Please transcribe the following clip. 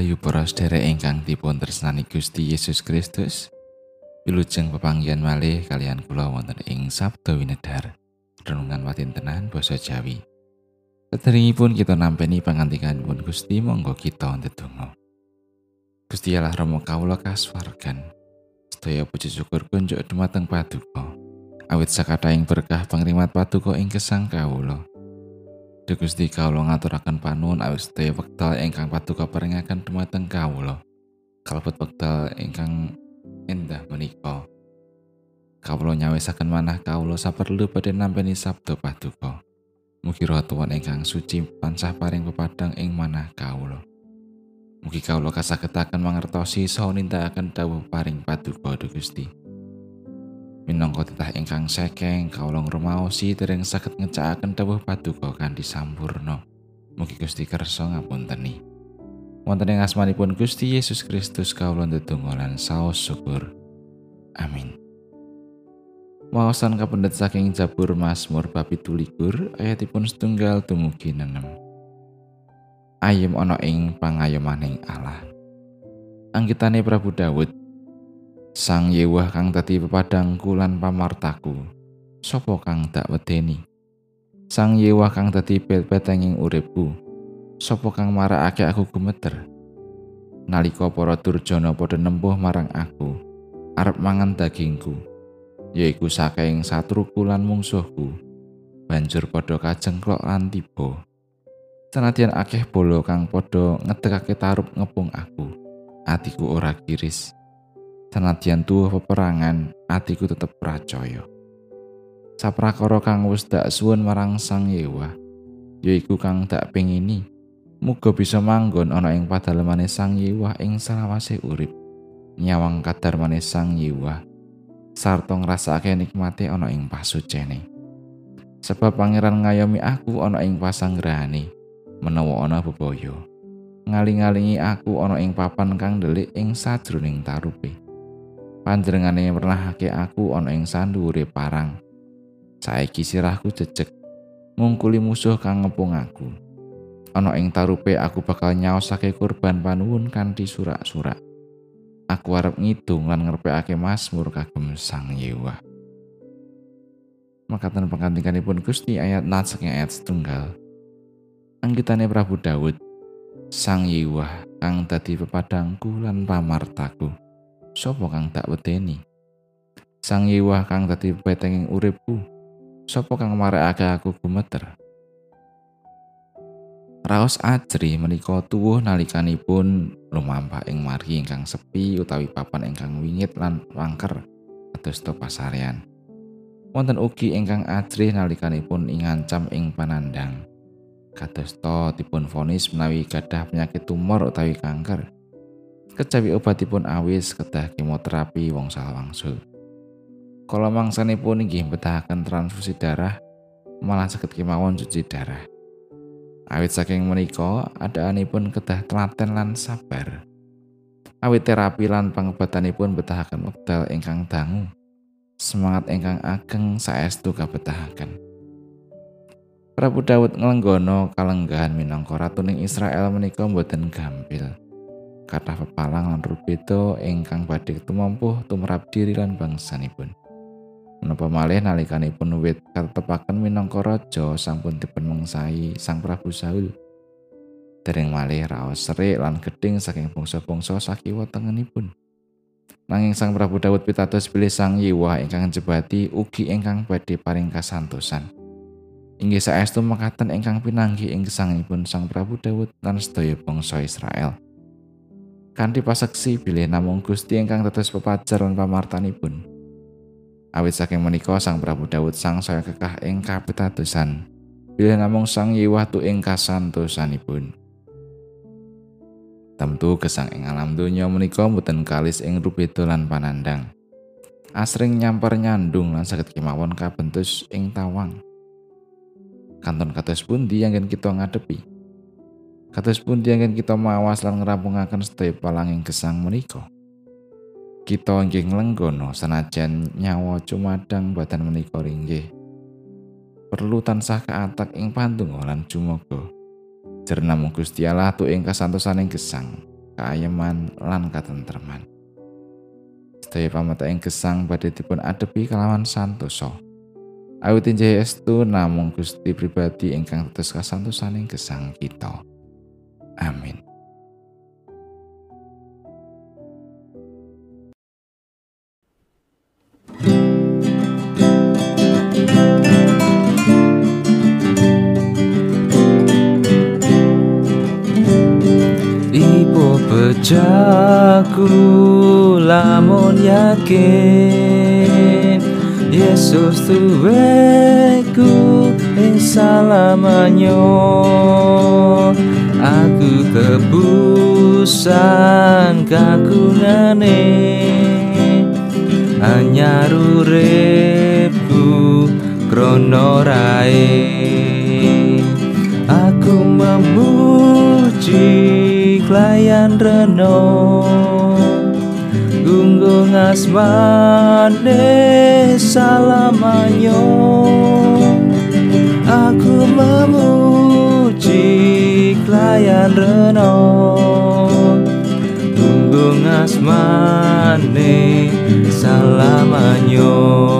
Rahayu para sedherek ingkang dipun tresnani Gusti Yesus Kristus. Wilujeng pepanggihan malih kalian kula wonten ing Sabda Winedhar. Renungan watintenan basa Jawi. Sederengipun kita nampeni pangantikanipun Gusti monggo kita ndedonga. Gusti Allah Rama kawula kasuwargan. Sedaya puji syukur kunjuk dumateng Paduka. Awit sakataing berkah pangrimat Paduka ing gesang kawula. Duh Gusti kawula ngaturaken panuwun sedaya wekdal ingkang paduka paringaken dumateng kawula. Kalebet wekdal ingkang endah menika. Kawula nyawisaken manah kawula saperlu badhe nampi sabda paduka. Mugi roh Tuhan ingkang suci pansah paring pepadang ing manah kawula. Mugi kawula kasagetaken mangertosi saha nindakaken dawuh paring paduka Duh Gusti. Minangka titah ingkang sekeng kawulong rumaosi dereng saged ngecakaken dawuh paduka kanthi sampurna. Mugi Gusti kersa ngapunteni. Wonten ing asmanipun Gusti Yesus Kristus kawula ndedonga lan saos syukur. Amin. Wawasan kapendet saking Jabur Mazmur bab 17 ayatipun setunggal dumugi nenem. Ayem ana ing pangayomaning Allah. Anggitane Prabu Daud Sang Yewah kang dadi pepadangku lan pamartaku. Sopo kang tak wedeni? Sang Yewah kang dadi bet-betenging uripku. Sopo kang marakake aku gumeter? Nalika para durjana padha nempuh marang aku, arep mangan dagingku, yaiku saking satruku lan mungsuhku. Banjur padha kajengklok lan tiba. Senadyan akeh bolo kang padha ngedekake tarup ngepung aku, atiku ora kiris. Senadyan tuwa peperangan, atiku tetep percaya. Saprakara kang wis dak suwun marang Sang Yewa, yaiku kang dak pengini, muga bisa manggon ana ing padalemane Sang Yewa ing salawase urip. Nyawang kadar Sang Yewa, sarta ngrasakake nikmate ana ing pasucene. Sebab pangeran ngayomi aku ana ing pasanggrahane, menawa ana bebaya. Ngaling-alingi aku ana ing papan kang delik ing sajroning tarupe. Panjenengane pernahake aku ana ing sandhuwure parang. Saiki sirahku jejeg ngungkuli musuh kang ngepung aku. Ana ing tarupe aku bakal nyaosake kurban panuwun kanthi surak-surak. Aku arep ngidung lan ngrepekake Mazmur kagem Sang Yewa. Makatan pengantikanipun Gusti ayat nat saking ayat setunggal. Anggitane Prabu Daud, Sang Yewa kang dadi pepadangku lan pamartaku. Sopo kang tak wedeni? Sang Yiwah kang dadi petenging uripku, Sopo kang marekake aku gumeter? Raos ajri menika tuwuh nalikanipun lumampah ing margi ingkang sepi utawi papan ingkang wingit lan wangker to pasarean. Wonten ugi ingkang ajri nalikanipun ingancam ing panandang. Kados to dipun vonis menawi gadah penyakit tumor utawi kanker. Kecawi obatipun awis kedah kemoterapi wong salawangsul. Kala mangsanipun inggih betahaken transfusi darah, malah saged kemawon cuci darah. Awit saking menika, adaanipun kedah telaten lan sabar. Awit terapi lan pangobatanipun betahaken wekdal ingkang dangu. Semangat ingkang ageng saestu kabetahaken. Prabu Daud nglenggono kalenggahan minangka ratuning Israel menika mboten gampil. Kathah pepalang lan rubeda ingkang badhe tumampuh tumrap diri lan bangsanipun. Menapa malih nalikanipun wit katepaken minangka raja sampun dipun mengsai Sang Prabu Saul. Dereng malih raos serik lan geding saking bangsa-bangsa sakiwa tengenipun. Nanging Sang Prabu Daud pitados bilih Sang Yiwa ingkang jebati ugi ingkang badhe paring kasantosan. Inggih saestu mekaten ingkang pinanggi ing gesangipun Sang Prabu Daud lan sedaya bangsa Israel. Kanthi paseksi bilih namung Gusti ingkang tetes pepajar lan pamartanipun. Awit saking menika Sang Prabu Daud sang saya kekah ing kapitadosan. Bilih namung Sang Yiwatu ing kasantosanipun. Tentu gesang ing alam donya menika mboten kalis ing rubeda lan panandang. Asring nyamper nyandung lan saged kemawon kabentus ing tawang. Kanton kados pundi yang kita ngadepi? Kados pun dianggen kita mawas lan ngrampungaken sedaya palanging gesang menika. Kita inggih nglenggono sanajan nyawa cumadang badan menika ringgih. Perlu tansah kaatak ing pantung lan jumoga. Jernamo Gusti Allah tu ing kasantosaning gesang. kaayeman lan katentreman. Sedaya pamata ing gesang badhe dipun adepi kalawan santoso. Awit injih estu namung Gusti pribadi ingkang tetes kasantosaning gesang kita. Amin. Jaku lamun yakin Yesus tuweku ing salamanyo Aku tebusan kagunane Anyar uripku krono rae. Aku memuji klayan reno gunggung asmane salamanyo aku memuji klayan reno gunggung asmane salamanyo